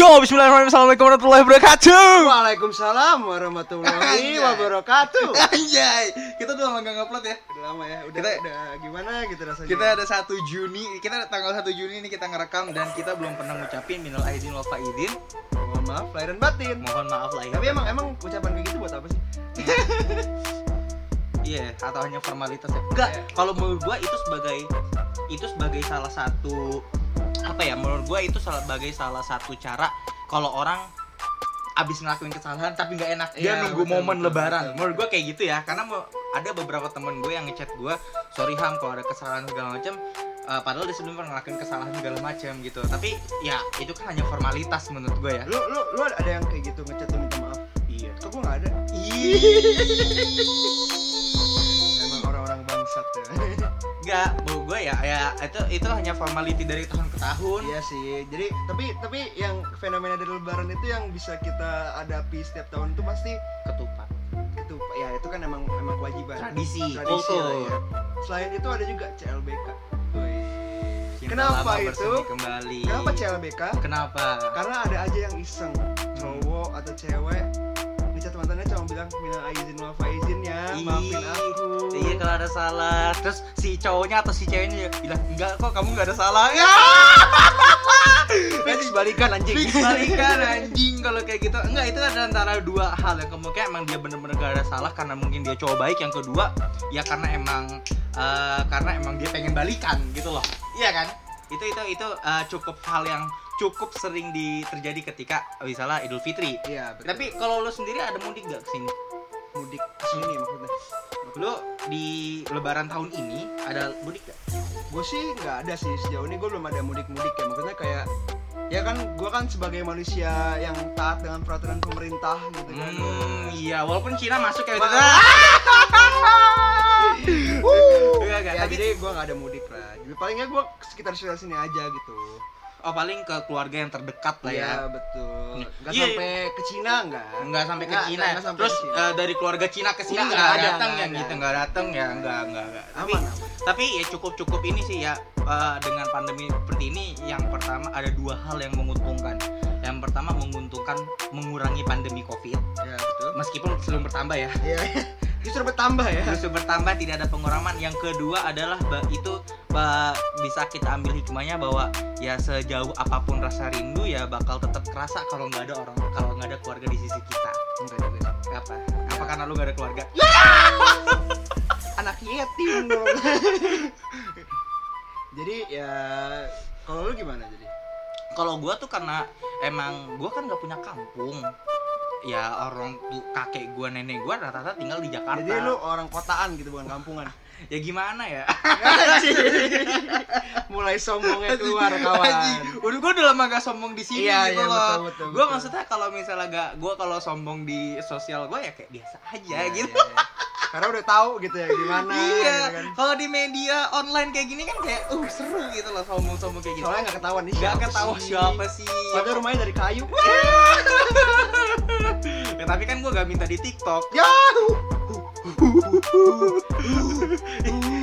Yo, bismillahirrahmanirrahim. Assalamualaikum warahmatullahi wabarakatuh. Waalaikumsalam warahmatullahi wabarakatuh. Anjay, kita udah lama gak ngupload ya. Udah lama ya, udah, Kita- udah gimana gitu rasanya. Kita ada 1 Juni, kita ada tanggal 1 Juni ini kita ngerekam dan kita belum pernah ngucapin minal aidin wal faidin. mohon maaf lahir dan batin. Mohon maaf lah ya. Tapi emang emang ucapan kayak gitu buat apa sih? Iya, atau hanya formalitas ya? Enggak, Iya. kalau menurut gua itu sebagai itu sebagai salah satu apa ya? Menurut gua itu sebagai salah satu cara kalau orang abis ngelakuin kesalahan tapi nggak enak dia Iya, nunggu betul, momen betul, lebaran betul. menurut gua kayak gitu ya karena mau ada beberapa temen gue yang ngechat gua sorry ham kalau ada kesalahan segala macam eh, padahal dia sebelumnya pernah ngelakuin kesalahan segala macam gitu tapi ya itu kan hanya formalitas menurut gue ya Lu lu lu ada yang kayak gitu ngechat minta maaf. iya Kok gua nggak ada? Enggak, menurut gue ya, ya itu itu hanya formality dari tahun ke tahun. Iya sih. Jadi tapi tapi yang fenomena dari lebaran itu yang bisa kita hadapi setiap tahun itu pasti Ketupat. itu ya itu kan emang emang kewajiban. Tradisi, Tradisi lah ya. Selain itu ada juga CLBK. Kenapa itu? kembali. Kenapa CLBK? Kenapa? Karena ada aja yang iseng cowok atau cewek cuma bilang minal aizin wal faizin ya maafin aku Iya kalau ada salah, terus si cowoknya atau si ceweknya bilang enggak kok kamu nggak ada salah. Ya, Fix balikan anjing fix balikan anjing kalau kayak gitu. Enggak itu ada antara dua hal yang kemungkinan emang dia bener-bener gak ada salah karena mungkin dia cowok baik. Yang kedua ya karena emang eh, karena emang dia pengen balikan gitu loh. Iya kan? Itu itu itu eh, cukup hal yang cukup sering di, terjadi ketika misalnya Idul Fitri. iya betul. Tapi kalau lo sendiri ada mudik gak ke sini? mudik ke sini maksudnya Lo di Lebaran tahun ini ada mudik gak? gue sih nggak ada sih sejauh ini gue belum ada mudik-mudik ya maksudnya kayak ya kan gue kan sebagai manusia yang taat dengan peraturan pemerintah gitu kan Hmm, iya, walaupun Cina masuk kayak gitu. Enggak, ya tapi jadi gue nggak ada mudik lah jadi palingnya gue sekitar sekitar sini aja gitu oh paling ke keluarga yang terdekat lah ya. Iya betul nggak Iya. sampai ke Cina nggak Enggak sampai ke Nggak, Cina. nggak sampai Terus Cina. eh, dari keluarga Cina ke sini Nggak, enggak nggak datang nggak ya gitu, enggak datang ya, enggak enggak enggak. Tapi aman aman tapi ya cukup-cukup ini sih ya eh, dengan pandemi seperti ini yang pertama ada dua hal yang menguntungkan. Yang pertama menguntungkan mengurangi pandemi Covid ya betul meskipun belum bertambah ya. Iya, justru bertambah ya. Justru bertambah tidak ada pengurangan. Yang kedua adalah itu bisa kita ambil hikmahnya bahwa ya sejauh apa pun rasa rindu ya bakal tetap kerasa kalau nggak ada orang kalau nggak ada keluarga di sisi kita. Enggak. Apa? Apa karena lu nggak ada keluarga? Anak yatim dong. jadi ya kalau lu gimana jadi? Kalau gua tuh karena emang gua kan nggak punya kampung. Ya orang tuh kakek gua nenek gua rata-rata tinggal di Jakarta. Jadi lu orang kotaan gitu bukan kampungan. ya gimana ya? Mulai sombongnya keluar kawan. Udah gua udah lama gak sombong di sini Iya, gitu iya, loh. betul, betul, Gua betul. maksudnya kalau misalnya gak gua kalau sombong di sosial gua ya kayak biasa aja Iya, gitu. iya, iya. Karena udah tahu gitu ya gimana iya. gitu kan. Kalau di media online kayak gini kan kayak uh seru gitu loh sombong-sombong kayak gitu. Soalnya nggak ketahuan nih Gak siapa ketahu sih. siapa sih. Padahal rumahnya dari kayu. ya, tapi kan gua gak minta di TikTok. Ya.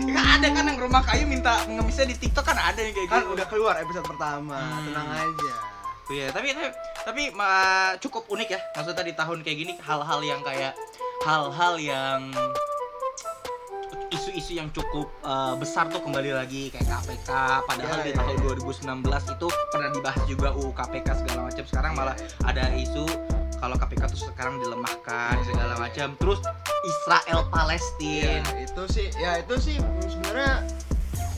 Gak ada kan yang rumah kayu minta ngemisnya di TikTok kan ada yang kayak Kan gitu. udah keluar episode pertama. Hmm. Tenang aja. Iya, tapi tapi, tapi ma- cukup unik ya. Maksudnya di tahun kayak gini hal-hal yang kayak hal-hal yang isu-isu yang cukup uh, besar tuh kembali lagi kayak KPK padahal Ya, di ya, tahun ya. 2019 itu pernah dibahas juga UU KPK segala macam sekarang malah ada isu kalau KPK tuh sekarang dilemahkan Ya, segala ya, ya. macam terus Israel Palestina itu sih ya itu sih sebenarnya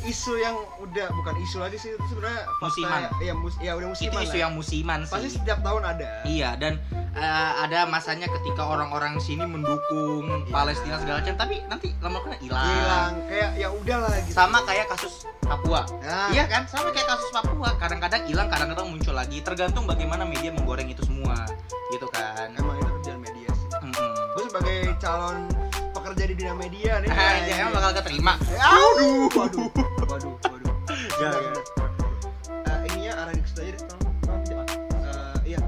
isu yang udah bukan isu lagi sih itu sebenarnya Musiman. ya mus ya udah itu musiman isu lah. yang musiman sih pasti setiap tahun ada Iya dan eh, ada masanya ketika orang-orang sini mendukung Iya. Palestina segala macam tapi nanti lama-lama hilang. hilang kayak ya udahlah gitu Sama kayak kasus Papua. nah, Iya kan? Sama kayak kasus Papua. Kadang-kadang hilang, kadang-kadang muncul lagi. Tergantung bagaimana media menggoreng itu semua. Gitu kan. emang itu kerjaan media sih Mm-mm. gue sebagai calon di bidang media nih Ah, ya, emang bakal keterima. aduh waduh waduh waduh Ya, Bentar, ya. bentar. Eh, ininya arahin ke situ aja deh Eh, iya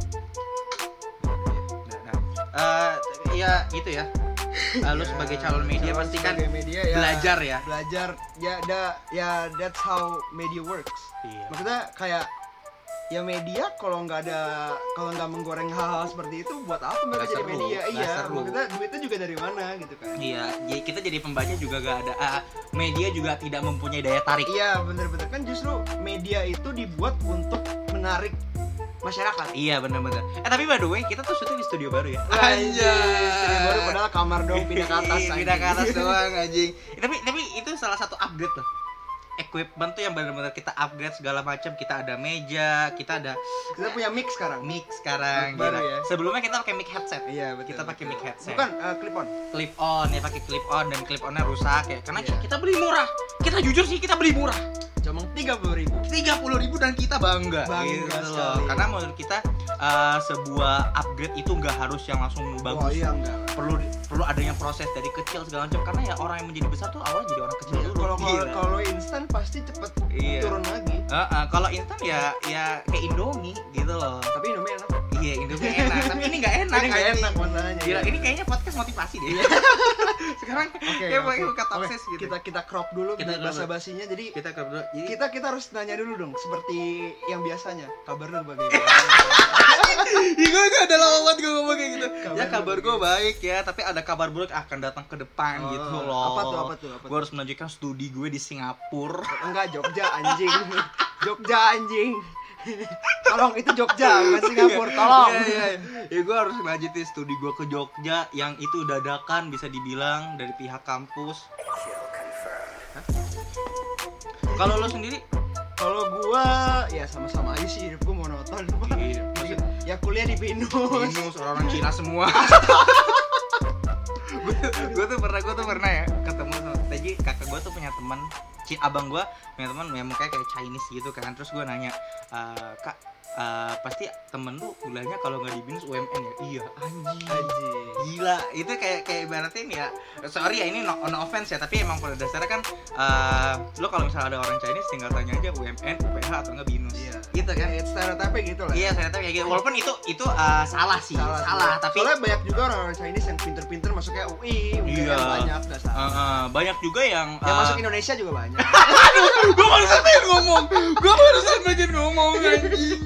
Nah, nah. Eh, ya gitu ya. Eh, lu Ya, sebagai calon media calon pasti kan media ya belajar ya. belajar ya da ya that's how media works Iya. maksudnya kayak ya media kalau nggak ada kalau nggak menggoreng hal-hal seperti itu buat apa mereka Nggak jadi seru, media nggak iya seru. maksudnya duitnya juga dari mana gitu kan Iya, jadi kita jadi pembaca juga gak ada ah, media juga tidak mempunyai daya tarik. iya bener-bener kan justru media itu dibuat untuk menarik masyarakat Iya benar-benar. Eh tapi by the way kita tuh syuting di studio baru ya. Studio baru padahal kamar dong pindah ke atas pindah ke atas doang anjing. Tapi tapi itu salah satu upgrade tuh. Equipment tuh yang benar-benar kita upgrade segala macam. Kita ada meja, kita ada kita punya mix sekarang mic sekarang. Mic baru ya. Sebelumnya kita pakai mic headset. iya betul Kita pakai mic headset. bukan eh, clip on Clip on ya pakai clip on dan clip onnya rusak ya. Karena Iya. kita beli murah. Kita jujur sih kita beli murah. cuma tiga puluh ribu tiga puluh ribu dan kita bangga, Bangga gitu sekali. loh karena menurut kita uh, sebuah upgrade itu nggak harus yang langsung oh bagus iya enggak perlu perlu adanya proses dari kecil segala macam karena ya orang yang menjadi besar tuh awalnya jadi orang kecil dulu kalau kalau instan pasti cepet iya. turun lagi. Heeh, kalau instan ya ya kayak Indomie gitu loh. Tapi Indomie enak iya Indomie enak. Tapi ini nggak enak ini nggak anjing. enak masalahnya Gila, ini kayaknya podcast motivasi deh. sekarang Oke, kayak pakai buka Oke, topses gitu. kita kita crop dulu Kita crop bahasa dulu. basinya jadi kita ke berdua jadi kita kita harus nanya dulu dong seperti yang biasanya. Kabar lu bagaimana Ih, gue gak ada lama banget gue ngomong kayak gitu. Kabar Ya kabar gue baik ya Tapi ada kabar buruk akan datang ke depan Oh, gitu loh. apa tuh apa tuh apa Gue harus melanjutkan studi gue di Singapura. Enggak Jogja anjing. Jogja anjing tolong itu Jogja bukan Singapura tolong. Iya, iya, iya. Ya gue harus lanjutin studi gue ke Jogja Yang itu dadakan bisa dibilang dari pihak kampus? Kalau lo sendiri? Kalau gua ya sama-sama aja sih hidup gua monoton. Iya, Jadi, ya kuliah di Binus. Binus orang-orang Cina semua. Gue tuh pernah gue tuh pernah ya ketemu sama tadi kakak gue tuh punya teman abang gue punya teman yang mukanya kayak Chinese gitu kan. Terus gue nanya "Eh, kak eh, pasti temen lu kuliahnya kalau nggak di binus UMN ya? Iya anjing. Anjing. Gila itu kayak kayak ibaratnya ini ya sorry ya ini no, no offense ya tapi emang pada dasarnya kan eh lo kalau misalnya ada orang Chinese tinggal tanya aja UMN UPH atau nggak binus. Iya. gitu kan kayak stereotype gitu lah. Iya ternyata kayak gitu. Walaupun itu itu eh, salah sih salah, sih. tapi soalnya banyak juga orang-orang Chinese yang pinter-pinter masuknya UI Iya. banyak gak salah Eh, eh, banyak juga yang yang masuk Indonesia juga banyak. Gue barusan pengen ngomong. Gue barusan pengen ngomong anjing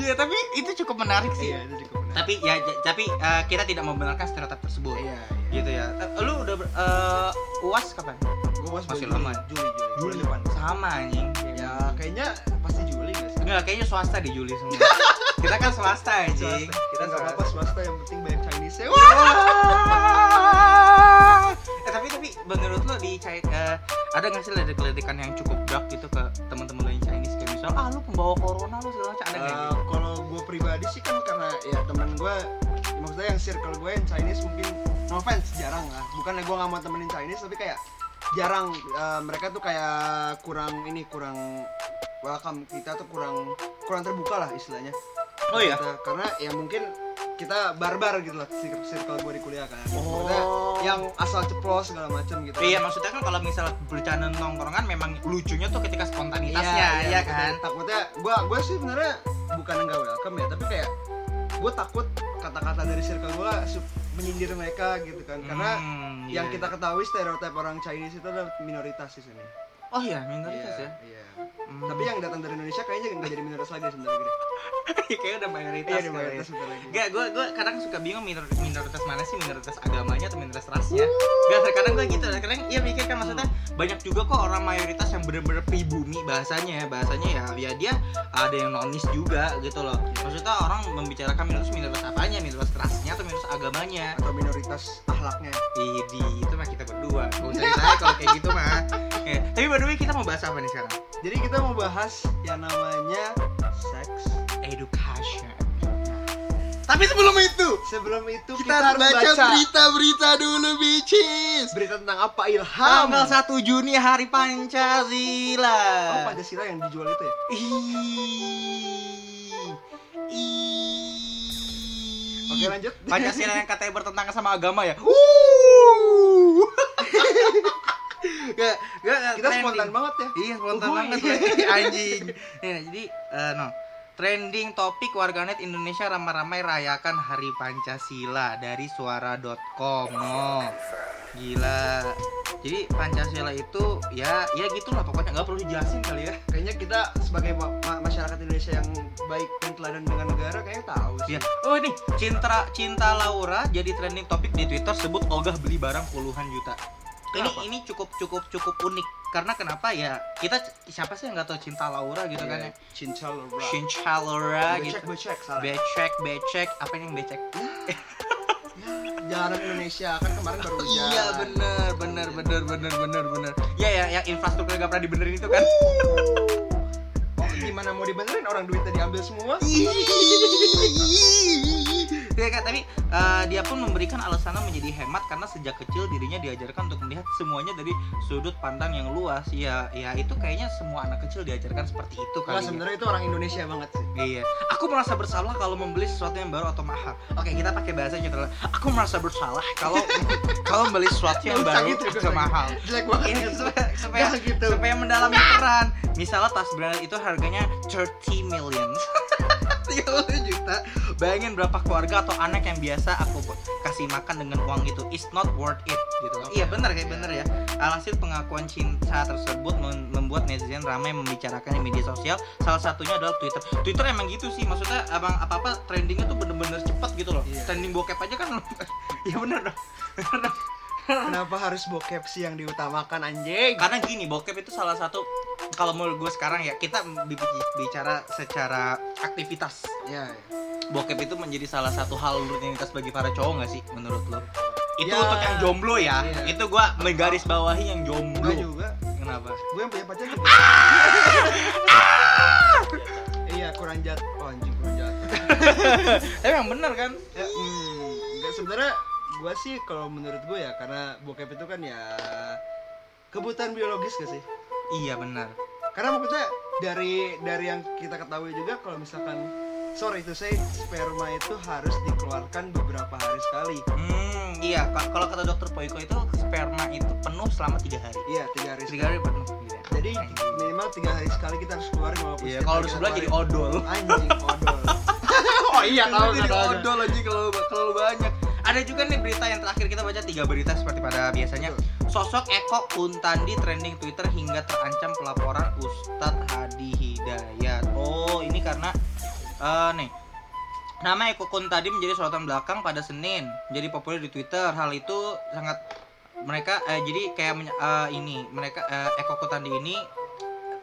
iya tapi itu cukup menarik sih iya itu cukup benar tapi ya tapi eh, kita tidak membenarkan stereotip tersebut. Iya gitu ya. Eh, lu udah eh, uas kapan? Gue was Masih Juli, lama. Juli Juli. Juli. Depan. Sama anjing. Ya kayaknya pasti Juli sih? Enggak, kayaknya swasta di Juli semua. Kita kan swasta anjing. Kita nggak apa-apa swasta. yang penting banyak Chinese ya Wah! eh tapi tapi menurut lo di China eh, ada nggak sih ledek-ledekan yang cukup dark gitu ke teman-teman kayak misal ah lu pembawa corona lu segala macam ada gitu? kalau gue pribadi sih kan karena ya teman gue maksudnya yang circle gue yang Chinese mungkin no offense jarang lah bukannya gue nggak mau temenin Chinese tapi kayak jarang eh, mereka tuh kayak kurang ini kurang welcome kita tuh kurang kurang terbuka lah istilahnya Oh iya. Kita- karena ya mungkin kita barbar gitu lah circle, gue di kuliah kan Maksudnya Oh. Yang asal ceplos segala macam gitu Iya maksudnya kan kalau misalnya bercanda nongkrongan memang lucunya tuh ketika spontanitasnya ya kan. takutnya gua gua sih sebenarnya bukan enggak welcome ya tapi kayak gue takut kata-kata dari circle gue menyindir mereka gitu kan karena Hmm, yang iya. kita ketahui stereotip orang Chinese itu adalah minoritas di sini Oh iya, minoritas Iya, ya. iya. Hmm. tapi yang datang dari Indonesia kayaknya nggak jadi minoritas lagi sebenarnya gini kayaknya udah mayoritas. iya kali. mayoritas sebentar lagi Gak, gue gue kadang suka bingung minoritas, minoritas mana sih minoritas agamanya atau minoritas rasnya. Gak, terkadang gue gitu, kadang iya mikir kan maksudnya banyak juga kok orang mayoritas yang bener-bener pribumi bahasanya, bahasanya ya, ya dia ada yang nonis juga gitu loh. Maksudnya orang membicarakan minoritas minoritas apanya, minoritas rasnya atau minoritas agamanya. atau minoritas ahlaknya Idi, itu mah kita berdua. Gak usah ditanya kalau kayak gitu mah. Ya, Tapi by the way kita mau bahas apa nih sekarang? jadi kita mau bahas yang namanya seks Education. Tapi sebelum itu, sebelum itu kita, harus baca, berita-berita dulu, bitches. berita tentang apa ilham Tanggal 1 Juni Hari Pancasila. oh Pancasila yang dijual itu ya Ih. Ih. Oke lanjut Pancasila yang katanya bertentangan sama agama ya. Uh. gak, gak, gak, kita trending. spontan banget ya Iya spontan Uhuy. banget lagi anjing. Nih, jadi eh, no. Trending topik warganet Indonesia ramai-ramai rayakan Hari Pancasila dari suara.com. No. Gila. Jadi Pancasila itu ya ya gitulah pokoknya nggak perlu dijelasin kali ya. kayaknya kita sebagai ma- ma- masyarakat Indonesia yang baik dan teladan dengan negara kayaknya tahu sih. Iya. Oh ini cinta cinta Laura jadi trending topik di Twitter sebut ogah beli barang puluhan juta. Ini Kenapa? ini cukup cukup cukup unik karena kenapa ya kita siapa sih yang nggak tahu cinta Laura gitu kan ya Cinta Laura. cinta Laura Becek gitu becek becek becek apa yang becek Jalanan Indonesia kan kemarin baru hujan. iya bener bener bener bener bener bener. Ya ya yang infrastruktur gak pernah dibenerin itu kan gimana mau dibenerin orang duitnya diambil semua? ya kan tapi eh, dia pun memberikan alasannya menjadi hemat karena sejak kecil dirinya diajarkan untuk melihat semuanya dari sudut pandang yang luas ya ya itu kayaknya semua anak kecil diajarkan seperti itu ya. sebenarnya itu orang Indonesia banget sih. Iya, aku merasa bersalah kalau membeli sesuatu yang baru atau mahal. Oke, kita pakai bahasa gitu lah. Aku merasa bersalah kalau kalau membeli sesuatu yang baru gitu, atau mahal. Jelek banget Ini gitu. supaya supaya, gitu. supaya mendalami peran. Misalnya tas branded itu harganya 30 million. 30 juta. Bayangin berapa keluarga atau anak yang biasa aku kasih makan dengan uang itu. It's not worth it gitu. Iya benar kayak bener ya. Alhasil pengakuan cinta tersebut mem- membuat netizen ramai membicarakannya di media sosial. Salah satunya adalah Twitter. Twitter emang gitu sih. Maksudnya abang apa-apa trendingnya tuh bener-bener cepet gitu loh. Iya. Trending bokep aja kan. Iya bener dong. Bener dong. Kenapa harus bokep sih yang diutamakan anjing? Karena gini, bokep itu salah satu kalau menurut gue sekarang ya kita bi- bicara secara aktivitas Ya, ya. bokep itu menjadi salah satu hal rutinitas bagi para cowok nggak sih menurut lo? Itu Ya. untuk yang jomblo ya. Iya. Itu gua menggaris bawahi yang jomblo. Enggak juga. Kenapa? Gue yang punya pacar juga. iya, kurang jat. Oh, anjing kurang jat. Tapi yang bener kan? ya, hmm, enggak sebenarnya gue sih kalau menurut gue ya karena bokep itu kan ya kebutuhan biologis gak sih? Iya benar. Karena maksudnya dari dari yang kita ketahui juga kalau misalkan sorry itu saya sperma itu harus dikeluarkan beberapa hari sekali. Hmm, iya. ka- Kalau kata dokter Poiko itu sperma itu penuh selama tiga hari. Iya tiga hari. Tiga hari penuh. Jadi minimal tiga hari sekali kita harus keluarin walaupun Iya. Kalau di sebelah jadi odol. anjing odol. oh iya tahu jadi odol aja kalau kalau banyak. Ada juga nih berita yang terakhir kita baca tiga berita seperti pada biasanya. Sosok Eko Kuntandi trending Twitter hingga terancam pelaporan Ustadz Hadi Hidayat. Oh, ini karena eh, nih nama Eko Kuntadi menjadi sorotan belakang pada Senin, jadi populer di Twitter. Hal itu sangat mereka eh, jadi kayak eh, ini mereka eh, Eko Kuntadi ini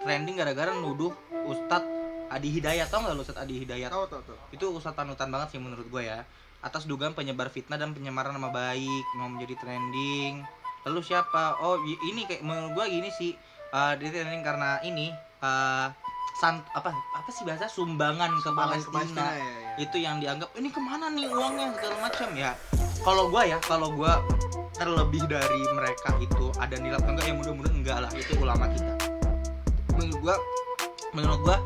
trending gara-gara nuduh Ustadz Adi Hidayat tau nggak lu Ustadz Adi Hidayat? Tahu tahu tahu. itu ustadz panutan banget sih menurut gue ya atas dugaan penyebar fitnah dan penyemaran nama baik mau menjadi trending. Lalu siapa? Oh ini kayak menurut gue gini sih eh, dia trending karena ini eh, san apa apa sih bahasa? Sumbangan ke Sumbangan Palestina, ya, ya. itu yang dianggap ini ke mana nih uangnya? segala macam ya. Kalau gue ya kalau gue terlebih dari mereka itu ada nilai enggak ya mudah-mudahan enggak lah. Itu ulama kita. Menurut gue menurut gue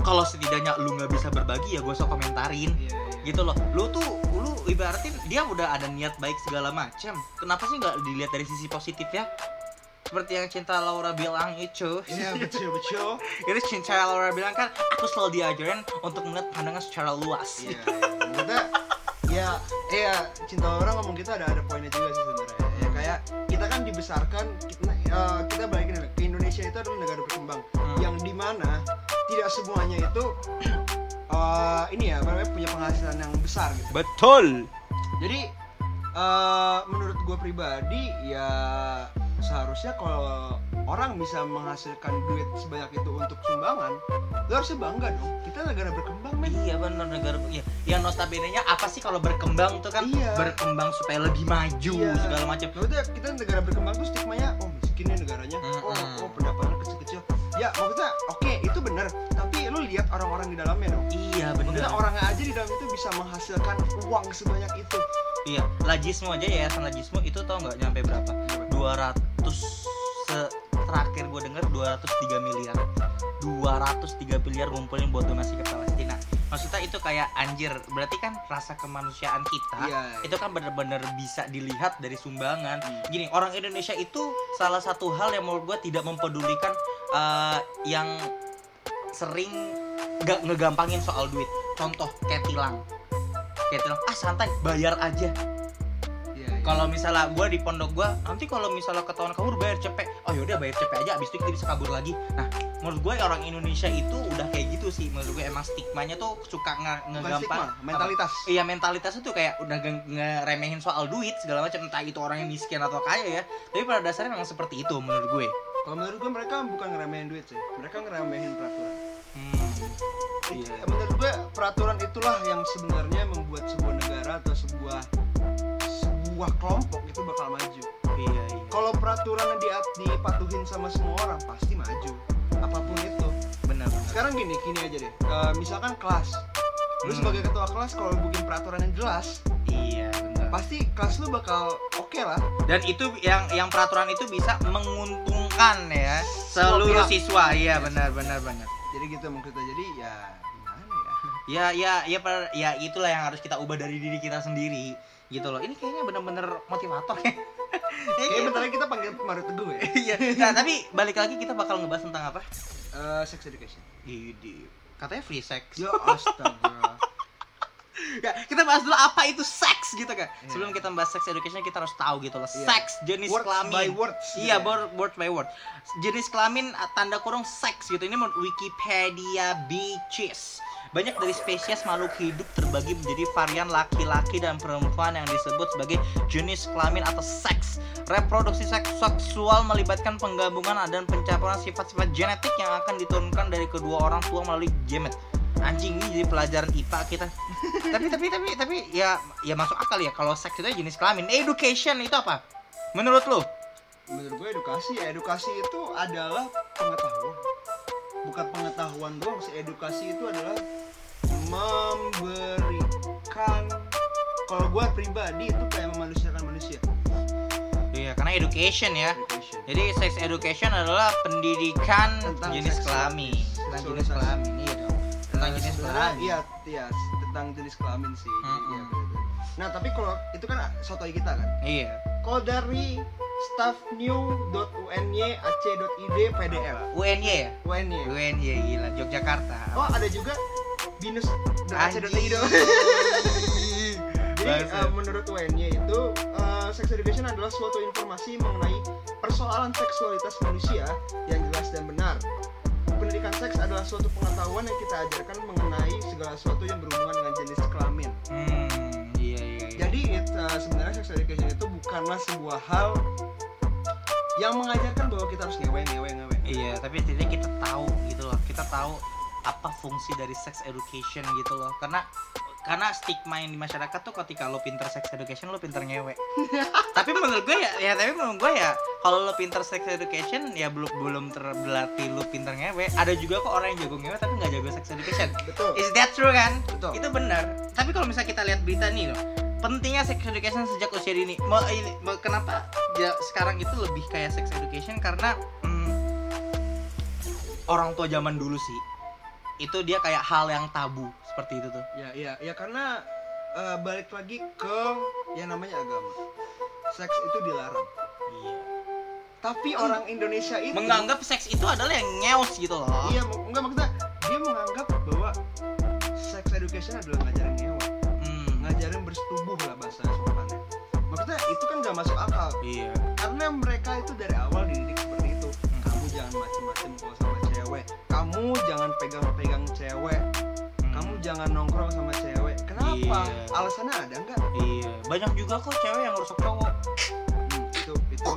kalau setidaknya lu nggak bisa berbagi ya gue usah komentarin Iya, iya. gitu loh lu tuh lu ibaratin dia udah ada niat baik segala macam kenapa sih nggak dilihat dari sisi positif ya seperti yang cinta Laura bilang itu Iya betul betul. itu cinta Laura bilang kan aku selalu diajarin untuk melihat pandangan secara luas Iya, iya. Maksudnya ya iya cinta orang ngomong gitu ada ada poinnya juga sih sebenarnya. Ya kayak kita kan dibesarkan kita, eh, kita ke Indonesia itu adalah negara berkembang Hmm. yang di mana tidak semuanya itu eh, ini ya namanya punya penghasilan yang besar gitu. betul Jadi eh, menurut gue pribadi ya seharusnya kalau orang bisa menghasilkan duit sebanyak itu untuk sumbangan, lo harusnya bangga dong. Kita negara berkembang men. iya benar negara iya yang notabene nya apa sih kalau berkembang tuh kan Iya. berkembang supaya lebih maju Iya. segala macam Maksudnya kita negara berkembang tuh stigmanya oh miskin nih negaranya, oh oh pendapatannya kecil-kecil. Ya maksudnya oke itu benar, tapi lu lihat orang-orang di dalamnya dong. iya Maksudnya benar orangnya aja di dalam itu bisa menghasilkan uang sebanyak itu. iya lajismu aja yayasan lajismu itu tau nggak nyampe berapa 200 se terakhir gue denger 203 miliar 203 miliar ngumpulin buat donasi ke Palestina maksudnya itu kayak anjir berarti kan rasa kemanusiaan kita Iya. itu kan bener-bener bisa dilihat dari sumbangan Hmm. gini orang Indonesia itu salah satu hal yang menurut gue tidak mempedulikan eh, yang sering gak ngegampangin soal duit contoh kayak tilang kayak tilang ah santai bayar aja Iya, iya. Kalau misalnya gue di pondok gue nanti kalau misalnya ketahuan kabur bayar cepet oh yaudah bayar cepet aja abis itu kita bisa kabur lagi nah menurut gue orang Indonesia itu udah kayak gitu sih menurut gue emang stigmanya tuh suka nge ngegampang stigma, mentalitas. apa- iya mentalitas itu kayak udah nge- ngeremehin soal duit segala macam entah itu orang yang miskin atau kaya ya tapi pada dasarnya memang seperti itu menurut gue Kalau menurut gue mereka bukan ngeremehin duit sih, mereka ngeremehin peraturan. hmm. Iya. Menurut gue peraturan itulah yang sebenarnya membuat sebuah negara atau sebuah sebuah kelompok itu bakal maju. iya iya Kalau peraturannya di, dipatuhin sama semua orang pasti maju. Apa pun itu. benar benar Sekarang gini, gini aja deh. Eh, misalkan kelas, lu Hmm. sebagai ketua kelas kalau bikin peraturan yang jelas, iya benar pasti kelas lu bakal oke lah. dan itu yang yang peraturan itu bisa menguntungkan ya seluruh siswa iya benar benar benar Jadi gitu maksudnya. Jadi ya gimana ya? ya ya ya per- ya itulah yang harus kita ubah dari diri kita sendiri gitu loh ini kayaknya bener-bener motivator ya Kayaknya bentar lagi kita panggil Mario Teguh ya. iya nah tapi balik lagi kita bakal ngebahas tentang apa Eh, sex education. Idi. katanya free sex Ya astaga. ya, kita bahas dulu apa itu seks gitu kan Iya. sebelum kita bahas sex education kita harus tahu gitu loh Iya. seks jenis words kelamin by words. Iya, gitu ya. word, word by word. Jenis kelamin uh, tanda kurung seks gitu. Ini menurut Wikipedia Bitches. Banyak dari spesies makhluk hidup terbagi menjadi varian laki-laki dan perempuan yang disebut sebagai jenis kelamin atau seks. Reproduksi seks seksual melibatkan penggabungan dan pencampuran sifat-sifat genetik yang akan diturunkan dari kedua orang tua melalui gamet. Anjing ini jadi pelajaran IPA kita. tapi tapi tapi tapi ya ya masuk akal ya kalau seks itu jenis kelamin. Education itu apa? Menurut lo? menurut gue edukasi ya edukasi itu adalah pengetahuan bukan pengetahuan doang sih edukasi itu adalah memberikan kalau gue pribadi itu kayak memanusiakan manusia Iya, karena education ya. education Jadi sex education adalah pendidikan Tentang jenis kelamin. Tentang jenis kelamin, iya dong. Tentang jenis sebenarnya kelamin. iya iya tentang jenis kelamin sih Mm-mm. iya, betul. nah tapi kalau itu kan sotoy kita kan Iya. kalau dari staffnew.uny.ac.id pdl UNY ya? UNY UNY gila Yogyakarta. oh ada juga binus.ac.id dong Jadi eh, menurut UNY itu eh, sex education adalah suatu informasi mengenai persoalan seksualitas manusia yang jelas dan benar. Pendidikan seks adalah suatu pengetahuan yang kita ajarkan mengenai segala sesuatu yang berhubungan dengan jenis kelamin. Hmm, iya iya. iya. Jadi it- eh, sebenarnya sex education itu bukanlah sebuah hal yang mengajarkan bahwa kita harus ngewe ngewe ngewe. Iya, tapi setidaknya kita tahu gitu loh. Kita tahu apa fungsi dari sex education gitu loh. Karena karena stigma yang di masyarakat tuh ketika lo pinter sex education lo pinter ngewe. tapi menurut gue ya, ya tapi menurut gue ya kalau lo pinter sex education ya belum belum ter- berarti lo pinter ngewe. Ada juga kok orang yang jago ngewe tapi nggak jago sex education. Betul. Is that true kan? Betul. Itu benar. Tapi kalau misalnya kita lihat berita nih loh, pentingnya sex education sejak usia dini. Mau ini mau- kenapa ya sekarang itu lebih kayak sex education karena hmm, orang tua zaman dulu sih itu dia kayak hal yang tabu seperti itu tuh. Ya, iya, ya karena eh, balik lagi ke yang namanya agama. Seks itu dilarang. Iya. Tapi orang Indonesia itu Menganggap seks itu adalah yang ngeus gitu loh. iya enggak maksudnya dia menganggap bahwa sex education adalah ngajarin ngewe, Hmm. ngajarin bersetubuh lah bahasa sopannya. Maksudnya itu kan gak masuk akal Iya. karena mereka itu dari awal dididik seperti itu. Hmm. Kamu jangan macem-macem kalau sama cewek. Kamu jangan pegang-pegang cewek. Jangan nongkrong sama cewek. Kenapa? Iya. Alasannya ada nggak? Iya. Banyak juga kok cewek yang rusak cowok. Hmm, itu itu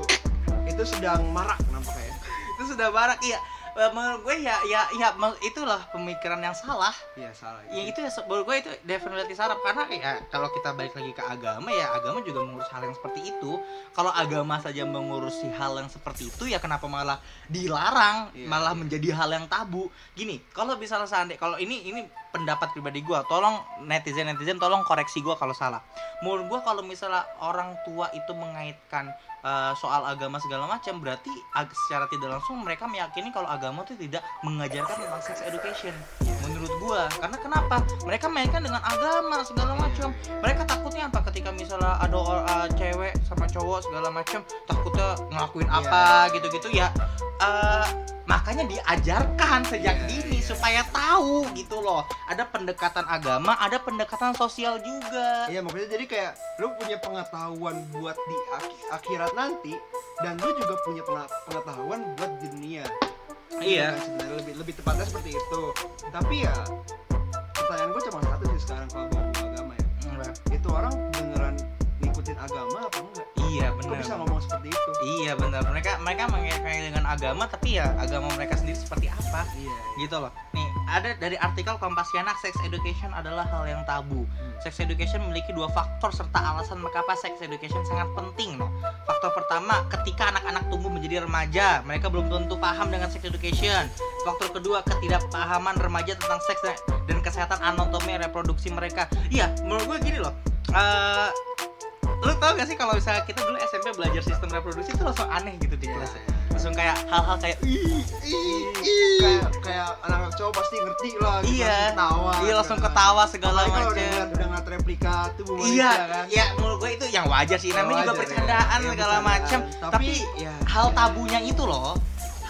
itu sedang marak nampaknya. itu sudah barak iya. Eh, Menurut gue ya ya ya itulah pemikiran yang salah. Iya salah. Ya itu ya menurut gue itu definitely salah karena ya kalau kita balik lagi ke agama ya agama juga mengurus hal yang seperti itu. Kalau agama saja mengurusi hal yang seperti itu ya kenapa malah dilarang, Iya, malah iya. menjadi hal yang tabu. Gini, kalau misalnya seandainya kalau ini ini pendapat pribadi gue, tolong netizen netizen tolong koreksi gue kalau salah. Menurut gue kalau misalnya orang tua itu mengaitkan eh, soal agama segala macam berarti ag- secara tidak langsung mereka meyakini kalau agama itu tidak mengajarkan tentang sex education menurut gua. Karena kenapa? Mereka mainkan dengan agama segala macam. Mereka takutnya apa? Ketika misalnya ada uh, cewek sama cowok segala macam takutnya ngelakuin Iya. apa gitu-gitu ya uh, makanya diajarkan sejak Iya, dini iya. supaya tahu gitu loh ada pendekatan agama ada pendekatan sosial juga Iya maksudnya jadi kayak lu punya pengetahuan buat di ak- akhirat nanti dan lu juga punya pengetahuan buat di dunia. Iya. Kan sebenarnya lebih lebih tepatnya seperti itu. Tapi ya pertanyaan gue cuma satu sih sekarang kalau bawa agama ya. Enggak. Itu orang beneran ngikutin agama apa enggak? iya Kok benar. bisa ngomong seperti itu? iya benar. Mereka mereka mengaitkan dengan agama tapi ya agama mereka sendiri seperti apa? Iya. gitu loh. Nih ada dari artikel Kompasiana sex education adalah hal yang tabu. Sex education memiliki dua faktor serta alasan mengapa sex education sangat penting no. faktor pertama ketika anak-anak tumbuh menjadi remaja mereka belum tentu paham dengan sex education. Faktor kedua ketidakpahaman remaja tentang seks dan, dan kesehatan anatomi reproduksi mereka. Iya menurut gue gini loh. Eh lu tau gak sih kalau misalnya kita dulu SMP belajar sistem reproduksi itu langsung aneh gitu di Iya, kelas iya. langsung kayak hal-hal kayak ih ih ih Kayak kayak anak cowok pasti ngerti lah. gitu, Iya. langsung ketawa. iya langsung gitu kan. ketawa segala Apalagi kalau udah macam ngeliat, udah ngeliat replika tubuh manusia iya kan. ya menurut gue itu yang wajar sih namanya juga bercandaan ya. Iya, segala macam Tapi, tapi ya hal tabunya itu loh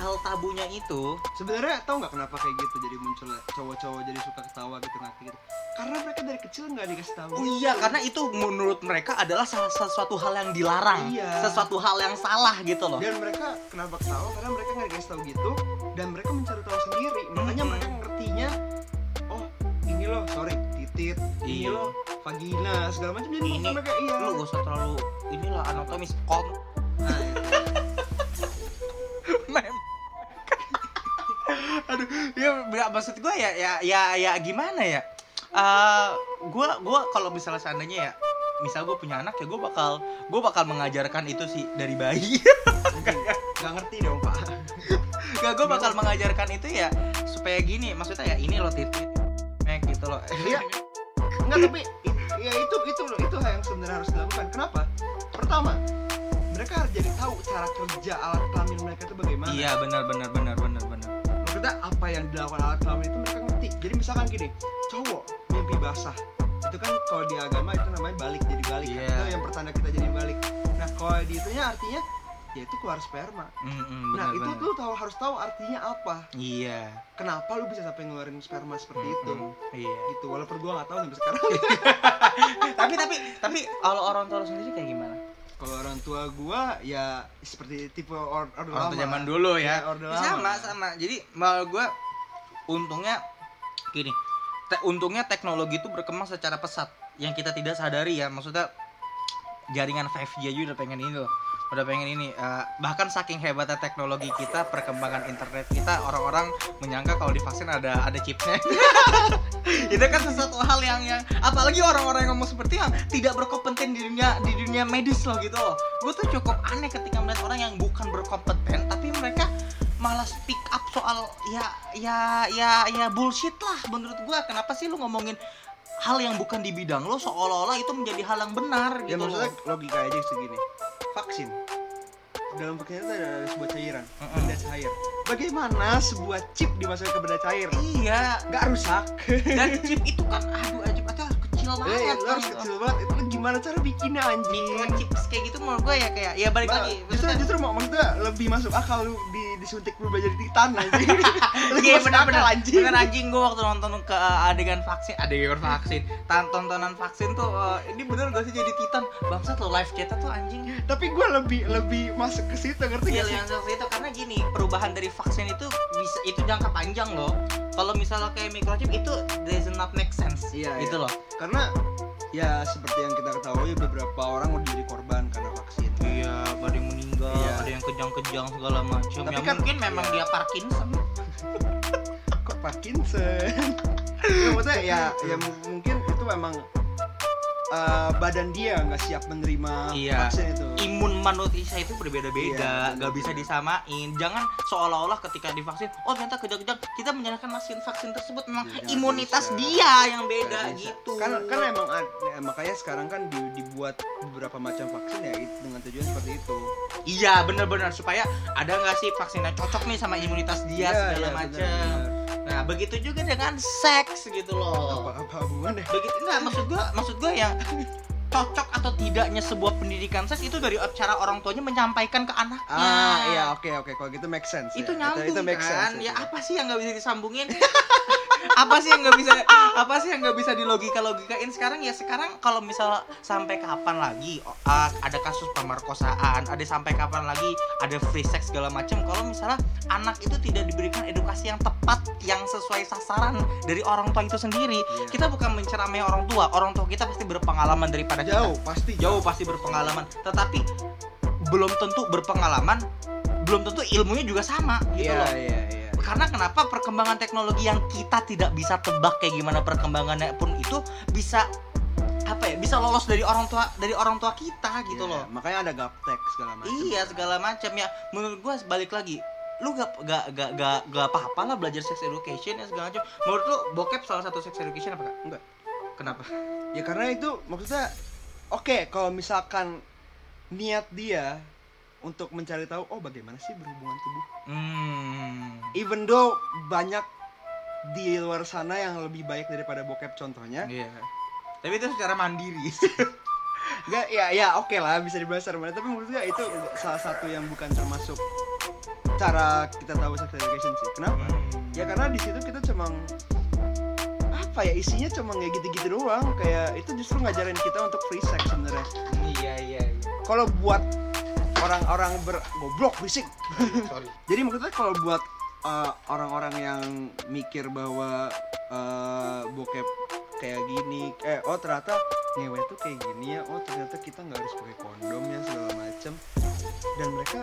hal tabunya itu. Sebenarnya tau nggak kenapa kayak gitu jadi muncul cowok-cowok jadi suka ketawa gitu nanti gitu? Karena mereka dari kecil nggak dikasih tahu. Oh iya karena itu menurut mereka adalah salah sesuatu hal yang dilarang. Iya. sesuatu hal yang salah gitu loh. Dan mereka kenapa ketawa? Karena mereka nggak dikasih tahu gitu dan mereka mencari tahu sendiri. Makanya Mm-mm. mereka ngertinya oh ini loh sorry titit ini Iya. loh vagina segala macam. Jadi Ini, mereka iya. lu gak usah terlalu inilah anatomis kon nah, nggak maksud gue ya ya ya ya gimana ya? Eh, gue gua kalau misalnya seandainya ya, misal gue punya anak ya gue bakal gue bakal mengajarkan itu sih dari bayi. Nggak ngerti dong pak Gak gue bakal mengajarkan itu ya supaya gini, maksudnya ya ini loh titik, mek gitu loh. Iya. Enggak tapi ya itu itu loh itu yang sebenarnya harus dilakukan. Kenapa? Pertama, mereka harus jadi tahu cara kerja alat kelamin mereka itu bagaimana. Iya benar benar benar benar benar. Maksudnya apa yang dilakukan alat kelamin itu mereka ngerti. Jadi misalkan gini, cowok mimpi basah itu kan kalau di agama itu namanya balik jadi balik kan. Iya. itu yang pertanda kita jadi balik nah kalau di itunya artinya ya itu keluar sperma Mm, mm, nah benar, itu tuh tahu harus tahu artinya apa Iya. kenapa lu bisa sampai ngeluarin sperma seperti Mm, itu mm, Iya. gitu walaupun gua nggak tahu sampai sekarang tapi tapi tapi kalau orang tua sendiri kayak gimana? Kalau orang tua gua ya seperti tipe or Orang lama. tua zaman dulu ya. Ya, orde lama. sama sama. Jadi malah gue untungnya gini. te- untungnya teknologi itu berkembang secara pesat yang kita tidak sadari ya. Maksudnya jaringan 5G aja udah pengen ini loh. Udah pengen ini Eh, bahkan saking hebatnya teknologi kita, perkembangan internet kita, orang-orang menyangka kalau divaksin ada ada chipnya. itu kan sesuatu hal yang yang apalagi orang-orang yang ngomong seperti yang tidak berkompeten di dunia di dunia medis loh gitu loh gue tuh cukup aneh ketika melihat orang yang bukan berkompeten tapi mereka malah speak up soal ya ya ya ya bullshit lah menurut gue kenapa sih lu ngomongin hal yang bukan di bidang lo seolah-olah itu menjadi hal yang benar Ya gitu maksudnya loh logika aja segini. Vaksin. Dalam vaksin itu ada, sebuah cairan, Mm-mm. benda cair. Bagaimana sebuah chip dimasukkan ke benda cair? iya Nggak rusak. dan chip itu kan aduh itu harus kecil Eh, banget harus kan. kecil banget. Itu gimana cara bikinnya anjing? chips kayak gitu menurut gue ya kayak ya balik Ba- lagi justru justru mak- maksudnya lebih masuk akal lu di disuntik lu belajar titan anjing. Iya masuk benar benar anjing. Anjing gue waktu nonton ke uh, adegan vaksin, adegan vaksin, tan tontonan vaksin tuh uh, ini bener gak sih jadi titan? Bangsat lo live chat tuh anjing. Tapi gue lebih lebih masuk ke situ ngerti Iya gak sih? yang seperti itu karena gini perubahan dari vaksin itu bisa itu jangka panjang loh. Kalau misalnya kayak microchip itu does not make sense. Iya, gitu iya. loh. karena ya seperti yang kita ketahui beberapa orang udah jadi korban karena vaksin Iya, ada yang meninggal, Iya. ada yang kejang-kejang segala macam. Tapi Ya kan- mungkin memang iya. dia Parkinson. kok Parkinson ya, maksudnya ya ya mungkin itu memang eh, badan dia nggak siap menerima Iya. vaksin itu imun manusia itu berbeda-beda, Iya, nggak bisa disamain. Jangan seolah-olah ketika divaksin, oh ternyata kejang-kejang, kita menyalahkan vaksin vaksin tersebut memang Iya, jangan imunitas bisa. dia yang beda bisa. gitu. kan kan emang ya, makanya sekarang kan di- dibuat beberapa macam vaksin ya dengan tujuan seperti itu Iya benar-benar supaya ada nggak sih vaksin yang cocok nih sama imunitas dia Iya, segala iya, macam. Nah begitu juga dengan seks gitu apa loh. apa hubungannya Begitu nggak maksud gua maksud gua yang cocok atau tidaknya sebuah pendidikan seks itu dari cara orang tuanya menyampaikan ke anaknya. Ah, iya oke oke kalau gitu make sense. Itu ya. nyambung itu, make kan? sense. ya itu. apa sih yang nggak bisa disambungin? apa sih yang nggak bisa apa sih yang nggak bisa dilogika logikain sekarang ya sekarang kalau misal sampai kapan lagi ah, ada kasus pemerkosaan ada sampai kapan lagi ada free sex segala macam kalau misalnya anak itu tidak diberikan edukasi yang tepat yang sesuai sasaran dari orang tua itu sendiri Iya. kita bukan menceramai orang tua orang tua kita pasti berpengalaman daripada jauh pasti jauh pasti berpengalaman tetapi belum tentu berpengalaman belum tentu ilmunya juga sama gitu Iya loh iya iya. karena kenapa perkembangan teknologi yang kita tidak bisa tebak kayak gimana perkembangannya pun itu bisa apa ya bisa lolos dari orang tua dari orang tua kita gitu Iya, loh Makanya ada gaptek segala macam. iya segala macam ya menurut gua balik lagi lu gak gak gak gak, gak apa-apa lah belajar sex education ya segala macam menurut lu bokep salah satu sex education apa gak? Enggak. kenapa Ya karena itu maksudnya oke kalau misalkan niat dia untuk mencari tahu oh bagaimana sih berhubungan tubuh. hmm Even though banyak di luar sana yang lebih baik daripada bokep contohnya. iya tapi itu secara mandiri Enggak ya ya oke lah bisa dibahas secara tapi menurut gue itu salah satu yang bukan termasuk cara kita tahu sex education sih. Kenapa? Ya karena di situ kita cuma apa ya isinya cuma kayak gitu-gitu doang. Kayak itu justru ngajarin kita untuk free sex sebenarnya. iya iya iya. Kalau buat orang-orang ber goblok sorry. Jadi maksudnya kalau buat uh, orang-orang yang mikir bahwa uh, bokep kayak gini, eh oh ternyata ngewe tuh kayak gini ya, oh ternyata kita nggak harus pakai kondom ya segala macem, dan mereka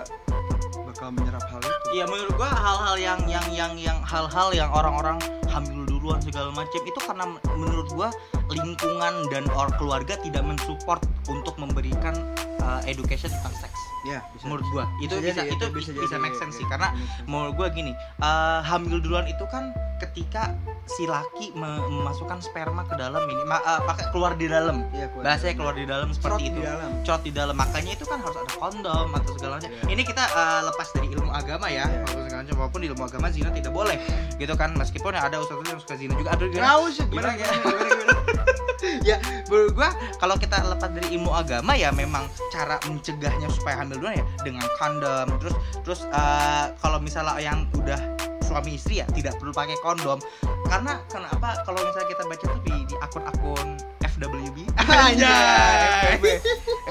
bakal menyerap hal itu. Iya menurut gua hal-hal yang yang yang yang hal-hal yang orang-orang hamil duluan segala macam itu karena men- menurut gua lingkungan dan or keluarga tidak mensupport untuk memberikan uh, education tentang seks. Ya, bisa. Menurut gua itu Bisa bisa, jadi, itu bisa, bisa jadi, make sense sih karena sense. menurut gua gini, uh, hamil duluan itu kan ketika si laki me- memasukkan sperma ke dalam ini uh, pakai keluar di dalam. Iya, keluar Bahasanya di keluar di dalam seperti di itu dalam. cot di dalam makanya itu kan harus ada kondom atau segala macam Iya. ini kita uh, lepas dari ilmu agama ya segala macam walaupun di ilmu agama zina tidak boleh gitu kan meskipun ya ada ustadz yang suka zina juga aduh gimana Gimana, gimana, gimana? gimana, gimana, ya menurut gua kalau kita lepas dari ilmu agama ya memang cara mencegahnya supaya hamil duluan ya dengan kondom. Terus terus uh, kalau misalnya yang udah suami istri ya tidak perlu pakai kondom. Karena kenapa? Kalau misalnya kita baca tuh di, di akun-akun FWB Anjay, FWB,